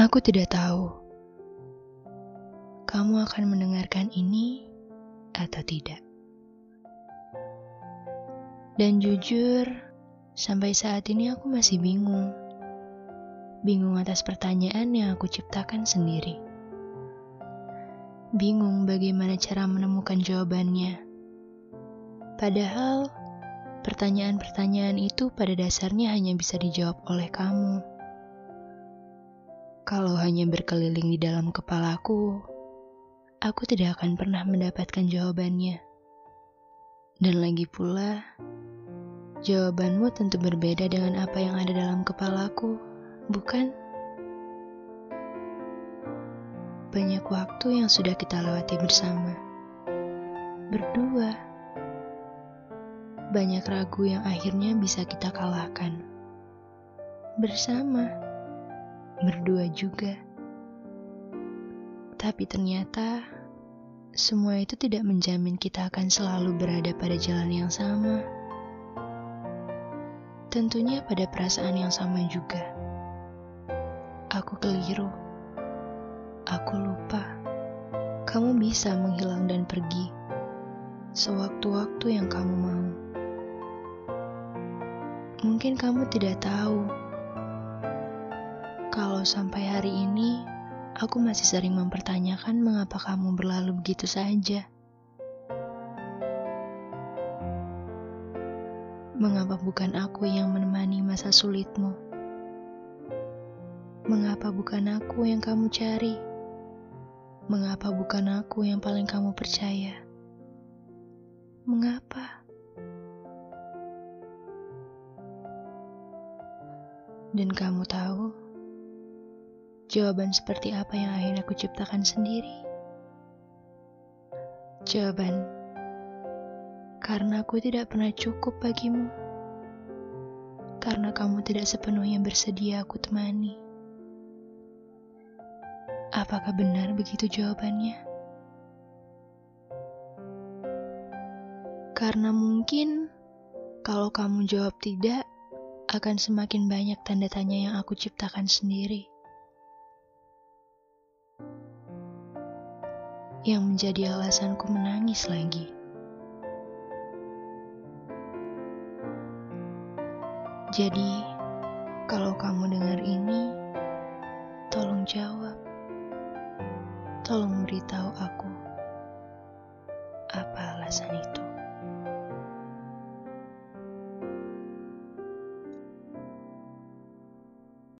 Aku tidak tahu kamu akan mendengarkan ini atau tidak. Dan jujur, sampai saat ini aku masih bingung. Bingung atas pertanyaan yang aku ciptakan sendiri. Bingung bagaimana cara menemukan jawabannya. Padahal, pertanyaan-pertanyaan itu pada dasarnya hanya bisa dijawab oleh kamu. Kalau hanya berkeliling di dalam kepalaku, aku tidak akan pernah mendapatkan jawabannya. Dan lagi pula, jawabanmu tentu berbeda dengan apa yang ada dalam kepalaku, bukan? Banyak waktu yang sudah kita lewati bersama. Berdua. Banyak ragu yang akhirnya bisa kita kalahkan. Bersama berdua juga. Tapi ternyata semua itu tidak menjamin kita akan selalu berada pada jalan yang sama. Tentunya pada perasaan yang sama juga. Aku keliru. Aku lupa. Kamu bisa menghilang dan pergi sewaktu-waktu yang kamu mau. Mungkin kamu tidak tahu kalau sampai hari ini aku masih sering mempertanyakan mengapa kamu berlalu begitu saja. Mengapa bukan aku yang menemani masa sulitmu? Mengapa bukan aku yang kamu cari? Mengapa bukan aku yang paling kamu percaya? Mengapa? Dan kamu tahu, Jawaban seperti apa yang akhirnya aku ciptakan sendiri? Jawaban, karena aku tidak pernah cukup bagimu. Karena kamu tidak sepenuhnya bersedia aku temani. Apakah benar begitu jawabannya? Karena mungkin kalau kamu jawab tidak, akan semakin banyak tanda tanya yang aku ciptakan sendiri. Yang menjadi alasanku menangis lagi. Jadi, kalau kamu dengar ini, tolong jawab. Tolong beritahu aku apa alasan itu.